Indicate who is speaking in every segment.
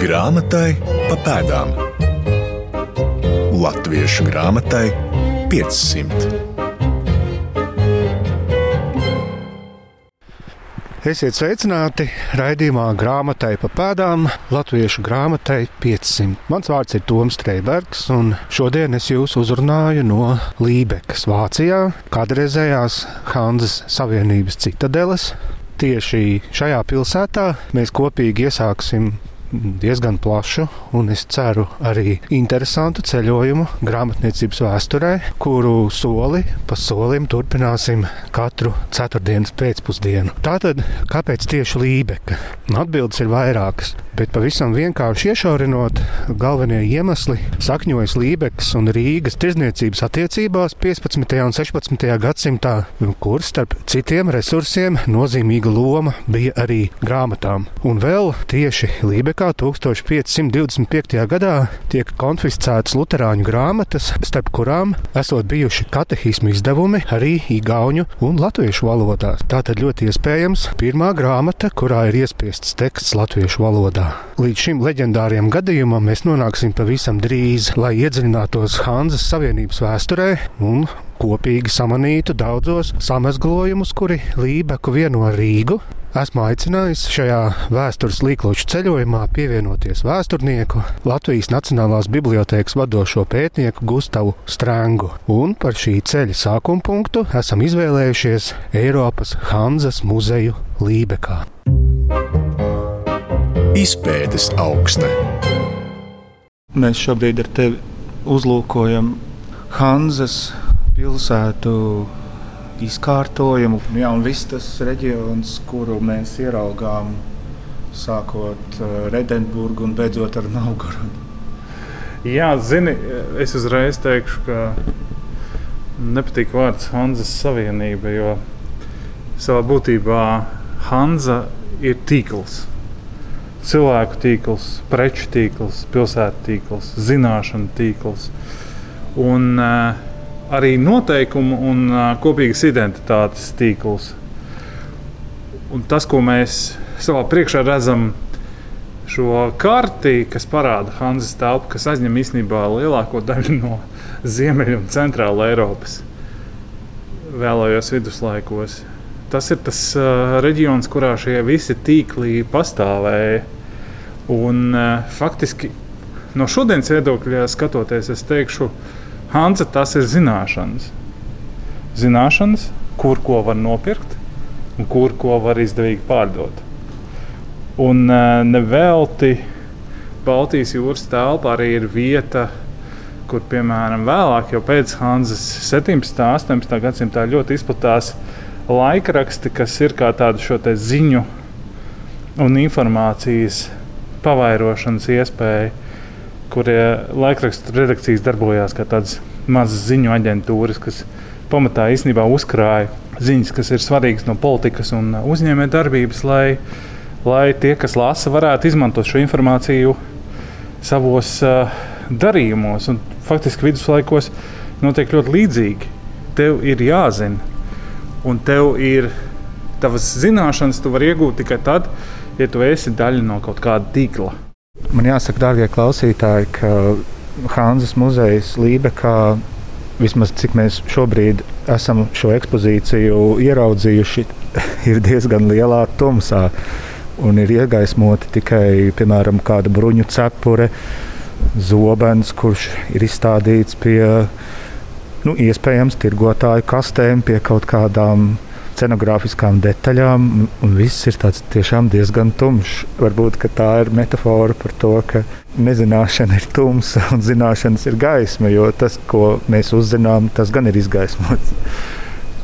Speaker 1: Grāmatai pa pēdām. Latviešu grāmatai 500.
Speaker 2: Esiet sveicināti raidījumā grāmatai pa pēdām, Latviešu grāmatai 500. Mans vārds ir Toms Streibergs, un šodien es jūs uzrunāju no Lībekas, Vācijā, kādreizējās Hanzas Savienības citadeles. Tieši šajā pilsētā mēs kopīgi iesāksim diezgan plašu un es ceru arī interesantu ceļojumu grāmatniecības vēsturē, kuru soli pa solim turpināsim katru ceturtdienas pēcpusdienu. Tātad, kāpēc tieši Lībeka? Atbildes ir vairākas, bet pavisam vienkārši iešaurinot, galvenie iemesli sakņojas Lībekas un Rīgas tirzniecības attiecībās 15. un 16. gadsimtā, kur starp citiem resursiem nozīmīga loma bija arī grāmatām. Un vēl tieši laikā, 1525. gadā, tiek konfiscētas luterāņu grāmatas, starp kurām esot bijuši katehismu izdevumi arī igauņu un latviešu valodās. Tā tad ļoti iespējams pirmā grāmata, kurā ir iespiests teksts latviešu valodā. Līdz šim leģendāriem gadījumam mēs nonāksim pavisam drīz, lai iedziļinātos Hanzas Savienības vēsturē un kopīgi samanītu daudzos samazglojumus, kuri Lībeku vieno Rīgu Esmu aicinājis šajā vēstures līklošu ceļojumā pievienoties vēsturnieku, Latvijas Nacionālās bibliotēkas vadošo pētnieku Gustavu Strēngu. Un par šī ceļa sākuma punktu esam izvēlējušies Eiropas Hanzas muzeju Lībekā.
Speaker 1: Izpētes augstne.
Speaker 2: Mēs šobrīd ar tevi uzlūkojam Hanzas pilsētu izkārtojumu. Jā, un viss tas reģions, kuru mēs ieraugām, sākot ar uh, Redenburgu un beidzot ar Novgorodu.
Speaker 3: Jā, zini, es uzreiz teikšu, ka nepatīk vārds Hanzas Savienība, jo savā būtībā Hanza ir tīkls. Cilvēku tīkls, preču tīkls, pilsētu tīkls, zināšanu tīkls. Un, uh, arī noteikumu un uh, kopīgas identitātes tīkls. Un tas, ko mēs savā priekšā redzam, šo karti, kas parāda Hanzas telpu, kas aizņem īstenībā lielāko daļu no Ziemeļa un Centrāla Eiropas vēlējos viduslaikos. Tas ir tas uh, reģions, kurā šie visi tīkli pastāvēja. Un, uh, faktiski no šodienas viedokļa skatoties, es teikšu, Hansa tas ir zināšanas. Zināšanas, kur ko var nopirkt un kur ko var izdevīgi pārdot. Un e, nevelti Baltijas jūras telpa arī ir vieta, kur piemēram vēlāk, jau pēc Hanzas 17. un 18. gadsimta ļoti izplatās laikraksti, kas ir kā tāda šo ziņu un informācijas pavairošanas iespēja kurie laikrakstu redakcijas darbojās kā tādas mazas ziņu aģentūras, kas pamatā īstenībā uzkrāja ziņas, kas ir svarīgas no politikas un uzņēmējdarbības, lai, lai tie, kas lasa, varētu izmantot šo informāciju savos uh, darījumos. Un faktiski viduslaikos notiek ļoti līdzīgi. Tev ir jāzina, un tev ir tavas zināšanas, tu vari iegūt tikai tad, ja tu esi daļa no kaut kāda tīkla.
Speaker 2: Man jāsaka, darbie klausītāji, ka Hanzas muzejs Lībekā, vismaz cik mēs šobrīd esam šo ekspozīciju ieraudzījuši, ir diezgan lielā tumsā. Un ir iegaismota tikai piemēram kāda bruņu cepure, zobens, kurš ir izstādīts pie nu, iespējams tirgotāju kastēm, pie kaut kādām scenogrāfiskām detaļām, un viss ir tiešām diezgan tumšs. Varbūt tā ir metāfora par to, ka nezināšana ir tumsa un zināšanas ir gaisma, jo tas, ko mēs uzzinām, tas gan ir izgaismots.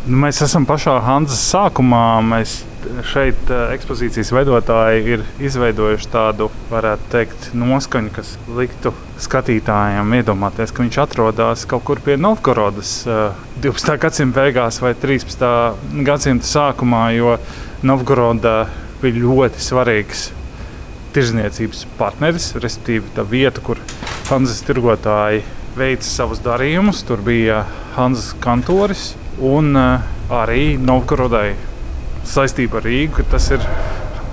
Speaker 3: Nu, mēs esam pašā Hanzas sākumā. Mēs šeit eh, ekspozīcijas veidotāji ir izveidojuši tādu, varētu teikt, noskaņu, kas liktu skatītājiem iedomāties, ka viņš atrodas kaut kur pie Novgorodas 12. Eh, gadsimta beigās vai 13. gadsimta sākumā, jo Novgoroda bija ļoti svarīgs tirzniecības partneris, respektīvi tā vieta, kur Hanzas tirgotāji veica savus darījumus. Tur bija Hanzas kantoris un eh, arī Novgorodai saistība ar Rīgu, ka tas ir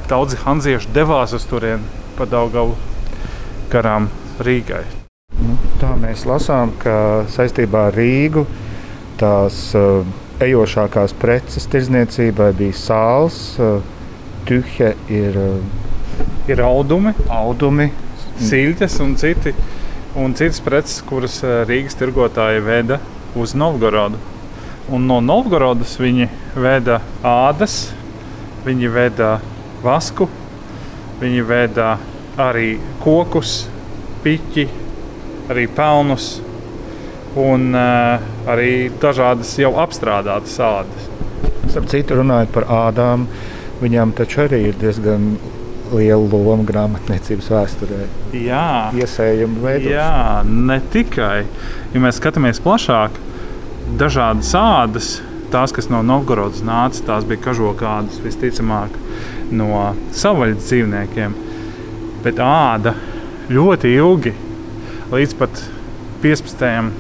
Speaker 3: daudzi hanzieši devās uz turieni pa Daugavu garām Rīgai.
Speaker 4: Nu, tā mēs lasām, ka saistībā ar Rīgu tās uh, ejošākās preces tirzniecībai bija sāls, uh, tuhe ir uh,
Speaker 3: Ir audumi,
Speaker 4: audumi.
Speaker 3: siļķes un, citi, un citas preces, kuras eh, Rīgas tirgotāji veda uz Novgorodu. Un no Novgorodas viņi veda ādas, viņi veda vasku, viņi veda arī kokus, piķi, arī pelnus un uh, arī dažādas jau apstrādātas ādas.
Speaker 4: Starp citu, runājot par ādām, viņām taču arī ir diezgan liela loma grāmatniecības vēsturē.
Speaker 3: Jā,
Speaker 4: Iesējuma veidā.
Speaker 3: Jā, ne tikai. Ja mēs skatāmies plašāk, dažādas ādas, tās, kas no Novgorodas nāca, tās bija kažokādas visticamāk no savvaļas dzīvniekiem. Bet āda ļoti ilgi, līdz pat 15.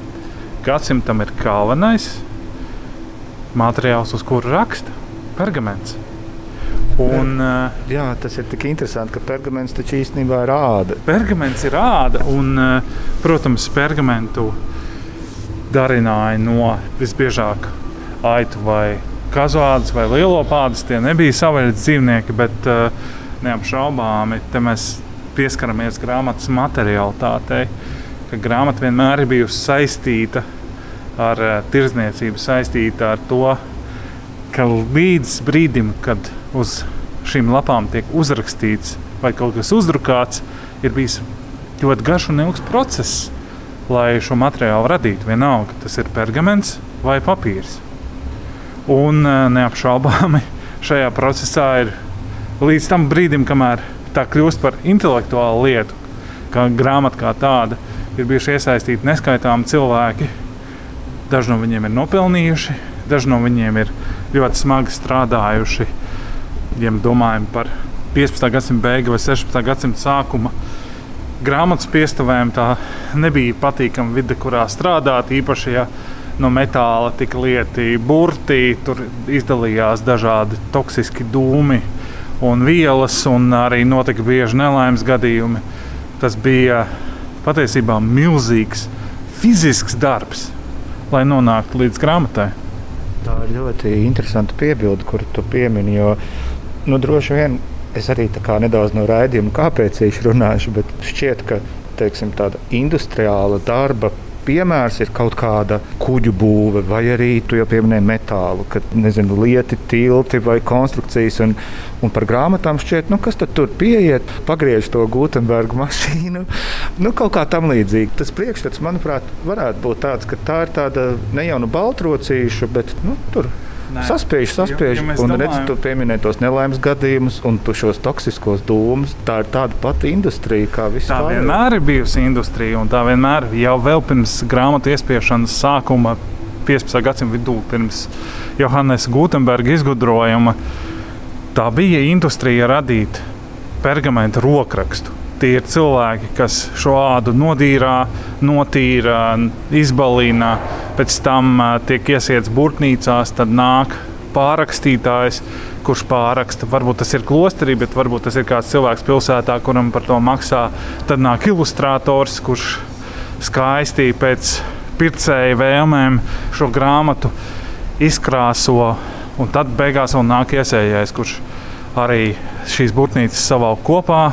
Speaker 3: gadsimtam, ir galvenais materiāls, uz kura raksta pergaments. Un, uh,
Speaker 4: Jā, tas ir tik interesanti, ka pergaments taču īstenībā ir āda.
Speaker 3: Pergaments ir āda, un, eh, protams, pergamentu darināja no visbiežāk aitu vai kazādas vai lielo pādas. Tie nebija savvaļas dzīvnieki, bet uh, neapšaubāmi te mēs pieskaramies grāmatas materiālitātei. Grāmata vienmēr ir bijusi saistīta ar uh, tirdzniecību, saistīta ar to, ka līdz brīdim, kad uz šīm lapām tiek uzrakstīts vai kaut kas uzdrukāts, ir bijis ļoti garš un ilgs process, lai šo materiālu radītu. Vienalga, tas ir pergaments vai papīrs. Un eh, neapšaubāmi šajā procesā ir līdz tam brīdim, kamēr tā kļūst par intelektuālu lietu, kā grāmata kā tāda, ir bijuši iesaistīti neskaitāmi cilvēki. Daži no viņiem ir nopelnījuši, daži no viņiem ir ļoti smagi strādājuši. Ja domājam par 15. gadsimta beigu vai 16. gadsimta sākumu, grāmatas piestavēm tā nebija patīkama vide, kurā strādāt. Īpaši, ja no metāla tika lieti burti, tur izdalījās dažādi toksiski dūmi un vielas, un arī notika bieži nelaimes gadījumi. Tas bija patiesībā milzīgs fizisks darbs, lai nonāktu līdz grāmatai.
Speaker 4: Tā ir ļoti interesanta piebilde, kuru tu piemini. Jo, nu, droši vien es arī nedaudz no raidījuma kāpēc īši runāšu, bet šķiet, ka teiksim, tāda industriāla darba piemērs ir kaut kāda kuģu būve, vai arī tu jau pieminēji metālu, kad nezinu, lieti, tilti vai konstrukcijas. Un, un par grāmatām šķiet, nu, kas tur pieiet, pagriež to Gutenberga mašīnu. Nu, kaut kā tam līdzīga. Tas priekšstats, manuprāt, varētu būt tāds, ka tā ir tāda ne jau nu baltrocīša, bet nu, tur Saspiež, saspiež.
Speaker 3: Jo, ja
Speaker 4: un
Speaker 3: domājam-
Speaker 4: redz, tu pieminēji tos nelaimes gadījumus un tu šos toksiskos dūmus. Tā ir tāda pati industrija kā
Speaker 3: Tā
Speaker 4: vispār.
Speaker 3: vienmēr ir bijusi industrija, un tā vienmēr jau vēl pirms grāmatu iespiešanas sākuma, 15. gadsimta vidū, pirms Johannes Gutenberga izgudrojuma, tā bija industrija radīt pergamentu rokrakstu. Tie ir cilvēki, kas šo ādu nodīrā, notīra, izbalīna, pēc tam tiek iesiets burtnīcās, tad nāk pārrakstītājs, kurš pārraksta. Varbūt tas ir klosterī, bet varbūt tas ir kāds cilvēks pilsētā, kuram par to maksā. Tad nāk ilustrators, kurš skaisti pēc pircēja vēlmēm šo grāmatu izkrāso, un tad beigās vēl nāk iesējais, kurš arī šīs būtnīcas savalk kopā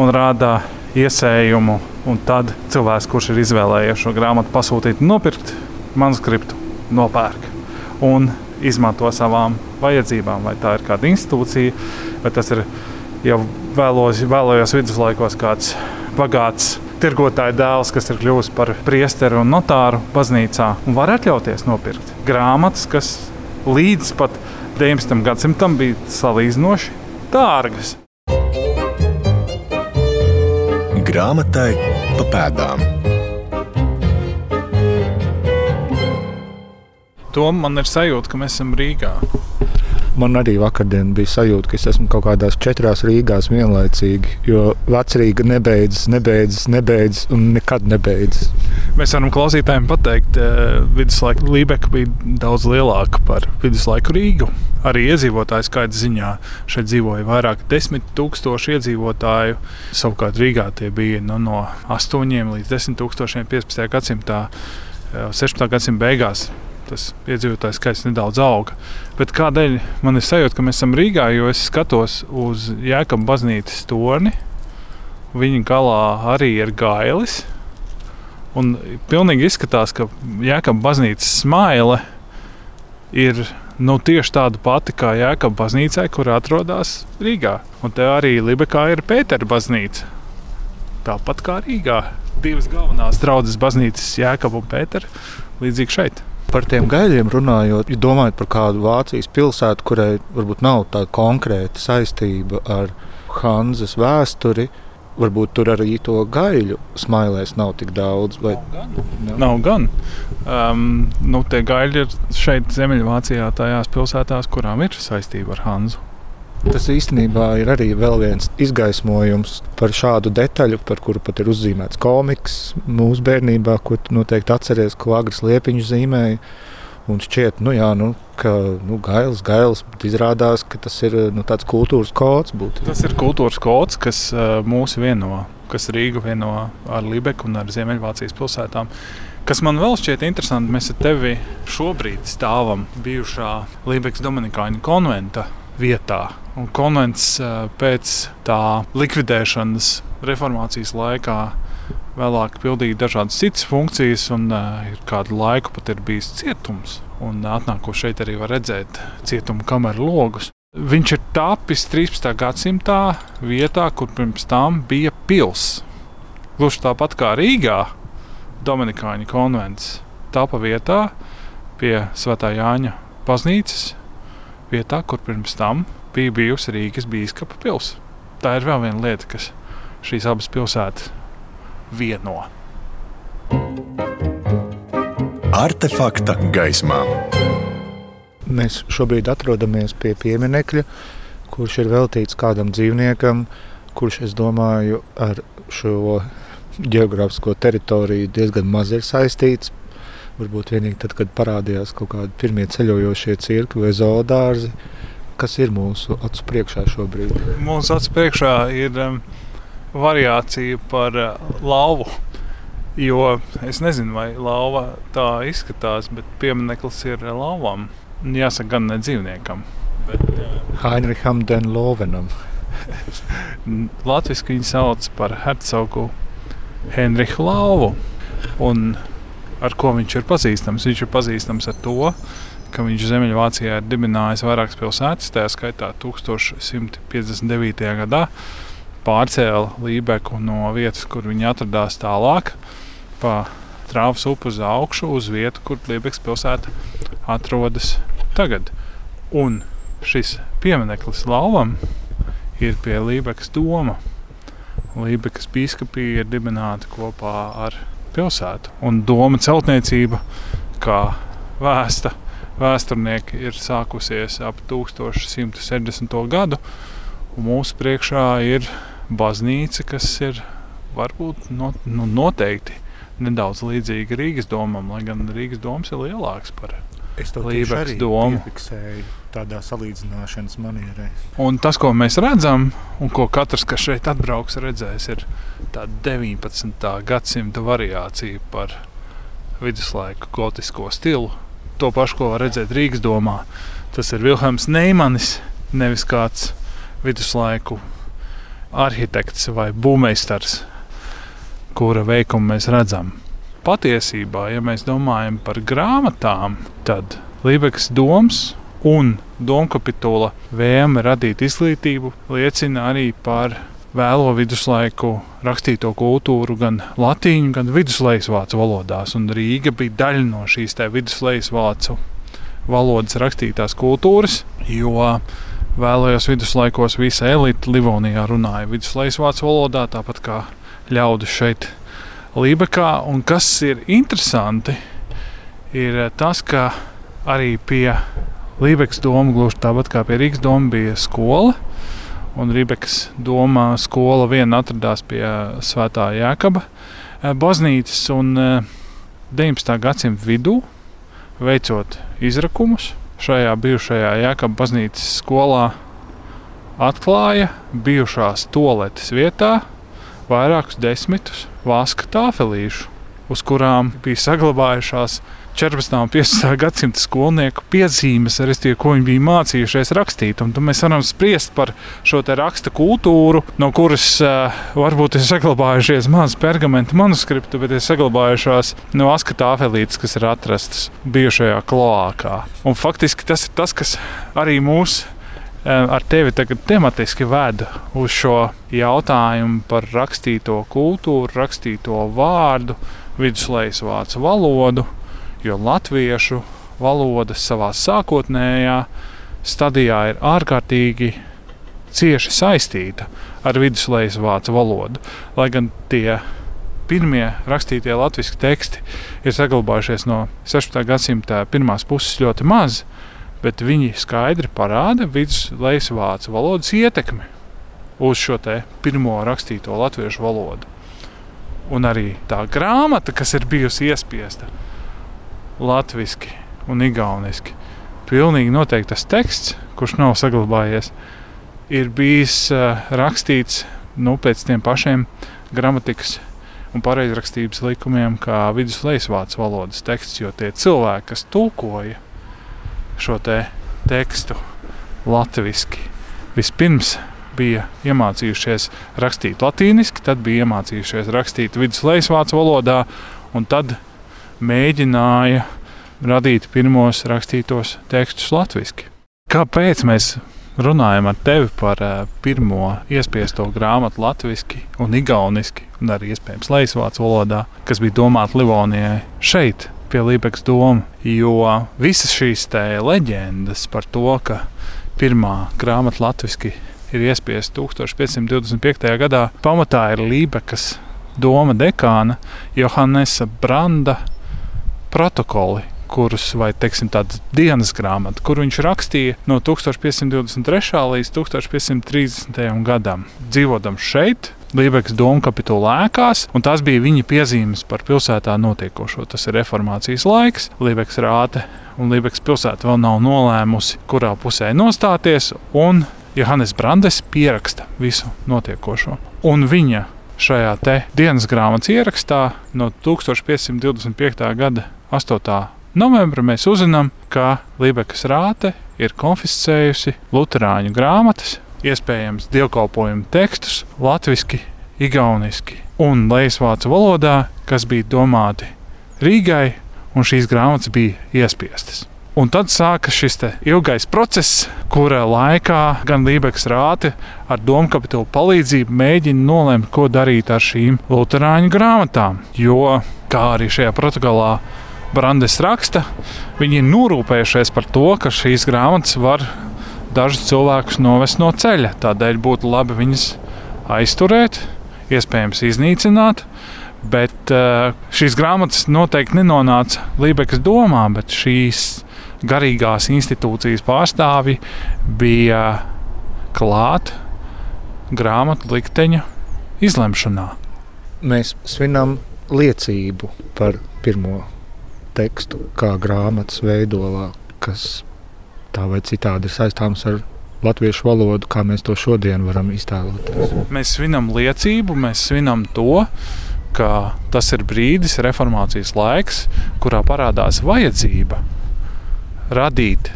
Speaker 3: un rāda iesējumu. Un tad cilvēks, kurš ir izvēlējies šo grāmatu pasūtīt, nopirkt manuskriptu, nopērk un izmanto savām vajadzībām. Vai tā ir kāda institūcija, vai tas ir jau vēlos, vēlējos viduslaikos kāds bagāts tirgotāja dēls, kas ir kļuvis par priesteri un notāru baznīcā, un var atļauties nopirkt grāmatas, kas līdz pat 19. gadsimtam bija salīdzinoši dārgas.
Speaker 1: Grāmatai pa pēdām.
Speaker 3: To man ir sajūta, ka mēs esam Rīgā.
Speaker 4: Man arī vakardien bija sajūta, ka es esmu kaut kādās četrās Rīgās vienlaicīgi. Jo vecrīga nebeidzas, nebeidzas, nebeidzas un nekad nebeidzas.
Speaker 3: Mēs varam klausītājiem pateikt, ka viduslaika Lībeka bija daudz lielāka par viduslaiku Rīgu. Arī iedzīvotāju skaita ziņā šeit dzīvoja vairāk desmit tūkstoši iedzīvotāju. Savukārt Rīgā tie bija nu, no 8 līdz 10 tūkstošiem 15. gadsimtā, 16. gadsimta beigās. Tas iedzīvotāju skaits nedaudz auga. Bet kādēļ man ir sajūta, ka mēs esam Rīgā? Jo es skatos uz Jēkabas baznīcas torni. Viņa galā arī ir gailis. Un pilnīgi izskatās, ka Jēkabas baznīcas smaile ir nu, tieši tāda pati kā Jēkabas baznīcai, kur atrodas Rīgā. Un te arī Libekā ir Pētera baznīca. Tāpat kā Rīgā. Divas galvenās draudzes baznīcas, Jēkabas un Pētera, līdzīgi šeit.
Speaker 4: Par tiem gaļiem runājot, ja domājot par kādu Vācijas pilsētu, kurai varbūt nav tāda konkrēta saistība ar Hanzas vēsturi, varbūt tur arī to gaļu smailēs nav tik daudz. Vai...
Speaker 3: Nav gan. Nav gan. Um, nu, tie gaļi ir šeit, Ziemeļvācijā, tajās pilsētās, kurām ir saistība ar Hanzu.
Speaker 4: Tas īstenībā ir arī viens izgaismojums par šādu detaļu, par kuru pat ir uzzīmēts komiks mūsu bērnībā, ko noteikti atceries, ko Agris Liepiņš zīmēja. Un šķiet, nu, jā, nu, ka nu, gails, gails, bet izrādās, ka tas ir nu, tāds kultūras kods. Būtu.
Speaker 3: Tas ir kultūras kods, kas mūs vieno, kas Rīgu vieno ar Libeku un ar Ziemeļvācijas pilsētām. Kas man vēl šķiet interesanti, mēs ar tevi šobrīd stāvam bijušā Lībekas Dominikāņu konventa vietā. Un konvents uh, pēc tā likvidēšanas reformācijas laikā vēlāk pildīja dažādas citas funkcijas, un uh, kādu laiku pat ir bijis cietums. Un atnākot šeit arī var redzēt cietuma kameru logus. Viņš ir tapis 13. gadsimtā vietā, kur pirms tam bija pilsēta. Gluži tāpat kā Rīgā, Dominikāņu konvents tapa vietā pie Svētā Jāņa baznīcas, vietā, kur pirms tam bija bijusi Rīgas biskupa pilsēta. Tā ir vēl viena lieta, kas šīs abas pilsētas vieno.
Speaker 1: Artefakta gaismā.
Speaker 4: Mēs šobrīd atrodamies pie pieminiekļa, kurš ir veltīts kādam dzīvniekam, kurš, es domāju, ar šo geogrāfisko teritoriju diezgan maz ir saistīts. Varbūt tikai tad, kad parādījās kaut kādi pirmie ceļojošie cirkļi vai zoodārzi, kas ir mūsu acu priekšā šobrīd.
Speaker 3: Mūsu acu priekšā ir um, variācija par uh, lauvu. Jo es nezinu, vai lauva tā izskatās, bet piemineklis ir lauvam. Jāsaka, gan ne dzīvniekam. Bet,
Speaker 4: uh, Heinricham Denlovenam.
Speaker 3: Latvijas viņu sauc par hercogu Henrihu Lauvu. Un ar ko viņš ir pazīstams? Viņš ir pazīstams ar to, ka viņš Ziemeļvācijā ir dibinājis vairākas pilsētas, tā skaitā 1159. gadā pārcēla Lībeku no vietas, kur viņi atradās tālāk, pa Trāvas upu uz augšu, uz vietu, kur Lībekas pilsēta atrodas tagad. Un šis piemineklis lauvam ir pie Lībekas doma. Lībekas biskupija ir dibināta kopā ar pilsētu. Un doma celtniecība, kā vēsta vēsturnieki, ir sākusies ap 1170. gadu. Mūsu priekšā ir baznīca, kas ir varbūt no, nu, noteikti nedaudz līdzīga Rīgas domam, lai gan Rīgas domas ir lielāks par Lībekas domu.
Speaker 4: Tādā salīdzināšanas manierē.
Speaker 3: Un tas, ko mēs redzam, un ko katrs, kas šeit atbrauks, redzēs, ir tā 19. gadsimta variācija par viduslaiku gotisko stilu. To pašu, ko var redzēt Rīgas domā. Tas ir Vilhelms Neimanis, nevis kāds viduslaiku arhitekts vai būvmeistars, kura veikumu mēs redzam. Patiesībā, ja mēs domājam par grāmatām, tad Lībekas domas un Domkapitula vēlme radīt izglītību liecina arī par vēlo viduslaiku rakstīto kultūru gan latīņu, gan viduslaikvācu valodās. Un Rīga bija daļa no šīs viduslaikvācu valodas rakstītās kultūras, jo Vēlējos viduslaikos visa elite Livonijā runāja viduslaikvācu valodā, tāpat kā ļaudis šeit Lībekā. Un kas ir interesanti, ir tas, ka arī pie Lībekas doma, gluži tāpat kā pie Rīgas doma, bija skola. Un Rībekas doma skola viena atradās pie Svētā Jēkaba eh, baznīcas un 19. Eh, gadsimta vidū veicot izrakumus šajā bijušajā Jēkabas baznīcas skolā atklāja bijušās toaletes vietā vairākus desmitus vaska tāfelīšu, uz kurām bija saglabājušās 14. un 15. gadsimta skolnieku piezīmes, respektīvi, ko viņi bija mācījušies rakstīt. Un tad mēs varam spriest par šo raksta kultūru, no kuras uh, varbūt ir saglabājušies mazas pergamentu manuskripti, bet ir saglabājušās no askatāfelītes, kas ir atrastas bijušajā kloākā. Un faktiski tas ir tas, kas arī mūs ar tevi tagad tematiski veda uz šo jautājumu par rakstīto kultūru, rakstīto vārdu, viduslaikas vācu valodu jo latviešu valoda savā sākotnējā stadijā ir ārkārtīgi cieši saistīta ar viduslaikas vācu valodu. Lai gan tie pirmie rakstītie latviešu teksti ir saglabājušies no 16. gadsimta pirmās puses ļoti maz, bet viņi skaidri parāda viduslaikas vācu valodas ietekmi uz šo pirmo rakstīto latviešu valodu. Un arī tā grāmata, kas ir bijusi iespiesta, latviešu un igauniski. Pilnīgi noteikti tas teksts, kurš nav saglabājies, ir bijis uh, rakstīts nu, pēc tiem pašiem gramatikas un pareizrakstības likumiem, kā viduslejas vācu valodas teksts, jo tie cilvēki, kas tulkoja šo te tekstu latviešu, vispirms bija iemācījušies rakstīt latīniski, tad bija iemācījušies rakstīt viduslejas vācu valodā, un tad mēģināja radīt pirmos rakstītos tekstus latviešu. Kāpēc mēs runājam ar tevi par uh, pirmo iespiesto grāmatu latviešu un igauniski, un arī iespējams leisvācu valodā, kas bija domāta Livonijai šeit, pie Lībekas doma? Jo visas šīs leģendas par to, ka pirmā grāmata latviešu ir iespiesta 1525. gadā, pamatā ir Lībekas doma dekāna Johannesa Branda protokoli, kurus, vai teiksim, tādas dienas grāmatu, kur viņš rakstīja no 1523. līdz 1530. gadam. Dzīvodams šeit, Lībekas doma kapitula ēkās, un tas bija viņa piezīmes par pilsētā notiekošo. Tas ir reformācijas laiks, Lībekas rāte, un Lībekas pilsēta vēl nav nolēmusi, kurā pusē nostāties, Johannes Brandes pieraksta visu notiekošo. Un viņa šajā dienas grāmatas ierakstā no 1525. gada 8. novembrī mēs uzzinām, ka Lībekas rāte ir konfiscējusi Lutāņu grāmatas, iespējams, dievkalpojumu tekstus latviešu, igauniski un lejasvācu valodā, kas bija domāti Rīgai, un šīs grāmatas bija iespiestas. Un tad sākas šis ilgais process, kura laikā gan Lībekas rāte ar domu kapitulu palīdzību mēģina nolemt, ko darīt ar šīm Lutāņu grāmatām. Jo, kā arī šajā protokolā Brandes raksta, viņi ir norūpējušies par to, ka šīs grāmatas var dažus cilvēkus novest no ceļa. Tādēļ būtu labi viņas aizturēt, iespējams, iznīcināt. Bet uh, šīs grāmatas noteikti nenonāca Lībekas domā, bet šīs garīgās institūcijas pārstāvji bija klāt grāmatu likteņa izlemšanā.
Speaker 4: Mēs svinam liecību par pirmo tekstu, kā grāmatas veidolā, kas tā vai citādi ir saistāms ar latviešu valodu, kā mēs to šodien varam iztēloties.
Speaker 3: Mēs svinam liecību, mēs svinam to, ka tas ir brīdis, reformācijas laiks, kurā parādās vajadzība radīt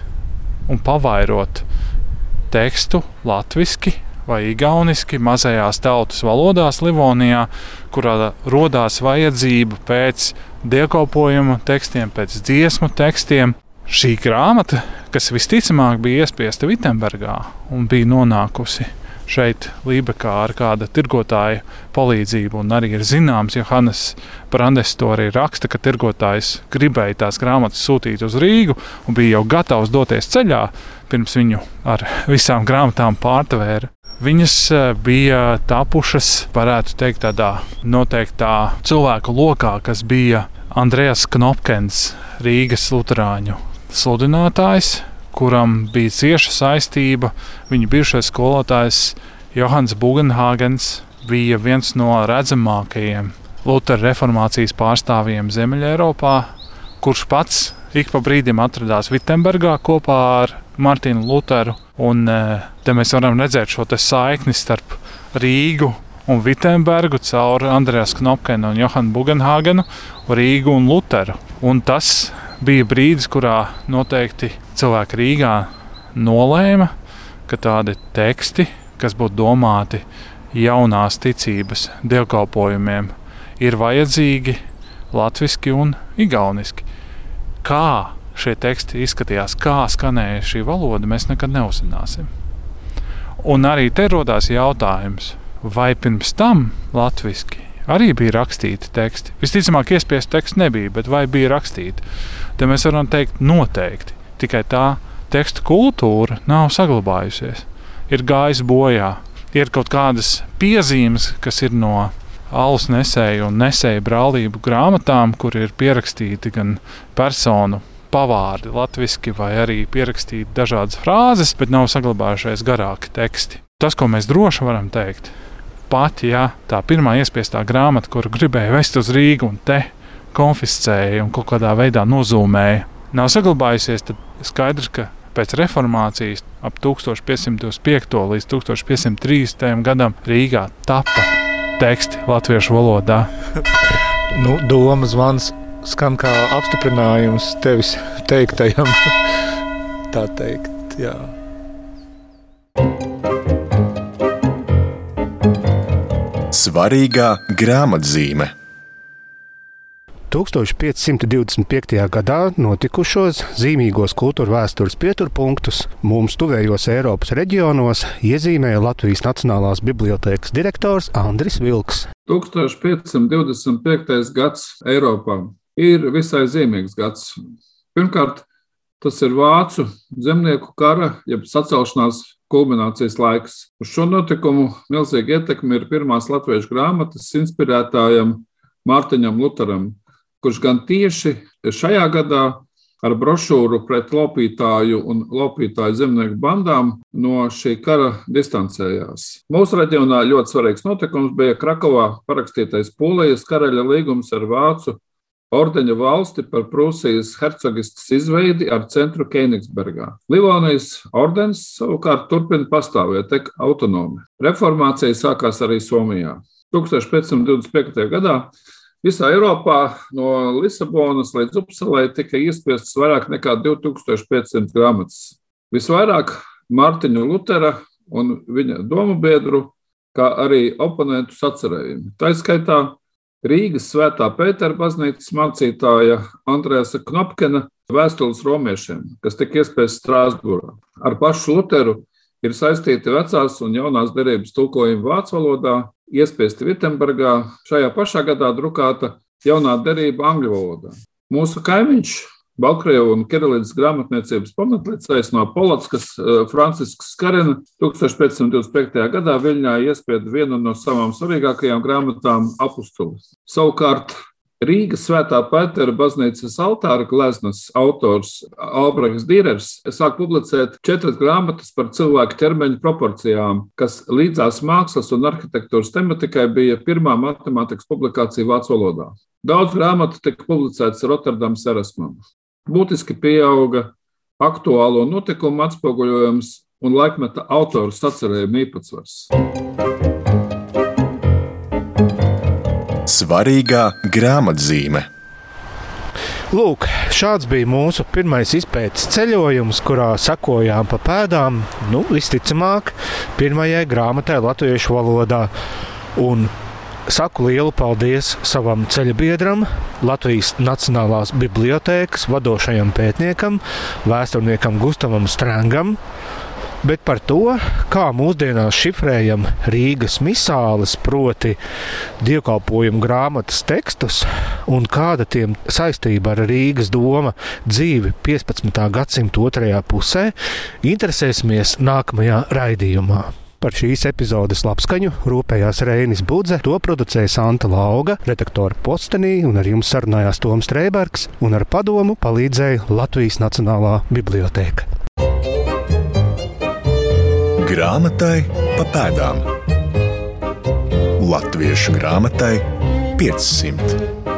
Speaker 3: un pavairot tekstu latviešu vai igauniski mazajās tautas valodās Livonijā, kurā radās vajadzība pēc dievkalpojumu tekstiem, pēc dziesmu tekstiem. Šī grāmata, kas visticamāk bija iespiesta Vitsenburgā un bija nonākusi šeit, Lībekā, ar kāda tirgotāja palīdzību, un arī ir zināms, jo Hannes Brandes to arī raksta, ka tirgotājs gribēja tās grāmatas sūtīt uz Rīgu un bija jau gatavs doties ceļā, pirms viņu ar visām grāmatām pārtvēra. Viņas e, bija tapušas, varētu teikt, tādā noteiktā cilvēku lokā, kas bija Andrejs Knopkins, Rīgas Lutāņu sludinātājs, kuram bija cieša saistība. Viņa bijušais skolotājs Johans Bugenhagens bija viens no redzamākajiem Lutera reformācijas pārstāvjiem Ziemeļā, kurš pats ik pa brīdim atradās Vitsenburgā kopā ar Martinu Lutheru. Un, te mēs varam redzēt šo saikni starp Rīgu un Vitsenburgu caur Andrēs Knopkenu un Johanu Bugenhāgenu, Rīgu un Lutheru. Un tas bija brīdis, kurā noteikti cilvēki Rīgā nolēma, ka tādi teksti, kas būtu domāti jaunās ticības dievkalpojumiem, ir vajadzīgi latviešu un igauniski. Kā šie teksti izskatījās, kā skanēja šī valoda, mēs nekad neuzzināsim. Un arī te radās jautājums, vai pirms tam latviešu arī bija rakstīti teksti. Visticamāk, iespējas teksts nebija, bet vai bija rakstīti? Te mēs varam teikt, noteikti. Tikai tā teksta kultūra nav saglabājusies. Ir gājis bojā. Ir kaut kādas piezīmes, kas ir no alus nesēju un nesēju brālību grāmatām, kur ir pierakstīti gan personu pavārdi latviešu, vai arī pierakstīti dažādas frāzes, bet nav saglabājušies garāki teksti. Tas, ko mēs droši varam teikt, pat ja tā pirmā iespiestā grāmata, kuru gribēja vest uz Rīgu un te konfiscēja un kaut kādā veidā nozūmēja, nav saglabājusies, tad skaidrs, ka pēc reformācijas ap 1505. līdz 1530. gadam Rīgā tapa teksti latviešu valodā.
Speaker 2: nu, doma zvans skan kā apstiprinājums tevis teiktajam. Tā teikt, jā.
Speaker 1: Svarīgā grāmatzīme.
Speaker 2: 1525. gadā notikušos zīmīgos kultūra vēstures pieturpunktus mums tuvējos Eiropas reģionos iezīmēja Latvijas Nacionālās bibliotēkas direktors Andris Vilks.
Speaker 5: 1525. gads Eiropā ir visai zīmīgs gads. Pirmkārt, tas ir vācu zemnieku kara, jeb sacelšanās kulminācijas laiks. Uz šo notikumu milzīga ietekme ir pirmās latviešu grāmatas inspirētājam Mārtiņam Lutheram, kurš gan tieši šajā gadā ar brošūru pret lopītāju un lopītāju zemnieku bandām no šī kara distancējās. Mūsu reģionā ļoti svarīgs notikums bija Krakovā parakstītais Polijas karaļa līgums ar Vācu ordeņa valsti par Prūsijas hercogistas izveidi ar centru Keinigsbergā. Livonijas ordens savukārt turpina pastāvēt tek autonomi. Reformācija sākās arī Somijā. 1525. gadā Visā Eiropā no Lisabonas līdz Upsalai tika iespiestas vairāk nekā 2500 grāmatas. Visvairāk Mārtiņu Lutera un viņa domu biedru, kā arī oponentu sacerējumi. Tā skaitā Rīgas Svētā Pētera baznīcas mācītāja Andrēsa Knopkena vēstules romiešiem, kas tika iespiestas Strāsburā. Ar pašu Luteru ir saistīti vecās un jaunās derības tulkojumi vācu valodā, iespiesti Vitsenburgā, šajā pašā gadā drukāta jaunā derība angļu valodā. Mūsu kaimiņš Baltkrievu un Kirilīdas grāmatniecības pamatlicējs no Polotskas eh, Francisks Skarina 1525. gadā Viļņā iespieda vienu no savām svarīgākajām grāmatām - apustuli. Savukārt Rīgas svētā Pētera baznīcas altāra gleznas autors Albrehts Dīrers sāk publicēt četras grāmatas par cilvēku ķermeņa proporcijām, kas līdzās mākslas un arhitektūras tematikai bija pirmā matemātikas publikācija vācu valodā. Daudz grāmatu tika publicētas Rotterdams Erasmam. Būtiski pieauga aktuālo notikumu atspoguļojums un laikmeta autoru sacerējuma īpatsvars.
Speaker 1: Svarīgā grāmatzīme.
Speaker 2: Lūk, šāds bija mūsu pirmais izpētes ceļojums, kurā sekojām pa pēdām, nu, visticamāk, pirmajai grāmatai latviešu valodā. Un saku lielu paldies savam ceļbiedram, Latvijas Nacionālās bibliotēkas vadošajam pētniekam, vēsturniekam Gustavam Strangam bet par to, kā mūsdienās šifrējam Rīgas misāles, proti, dievkalpojumu grāmatas tekstus, un kāda tiem saistība ar Rīgas doma dzīvi 15. gadsimta otrajā pusē, interesēsimies nākamajā raidījumā. Par šīs epizodes labskaņu rūpējās Reinis Budze, to producēja Santa Lauga, redaktora postenī, un ar jums sarunājās Toms Strēbergs, un ar padomu palīdzēja Latvijas Nacionālā bibliotēka.
Speaker 1: Grāmatai pa pēdām. Latviešu grāmatai 500.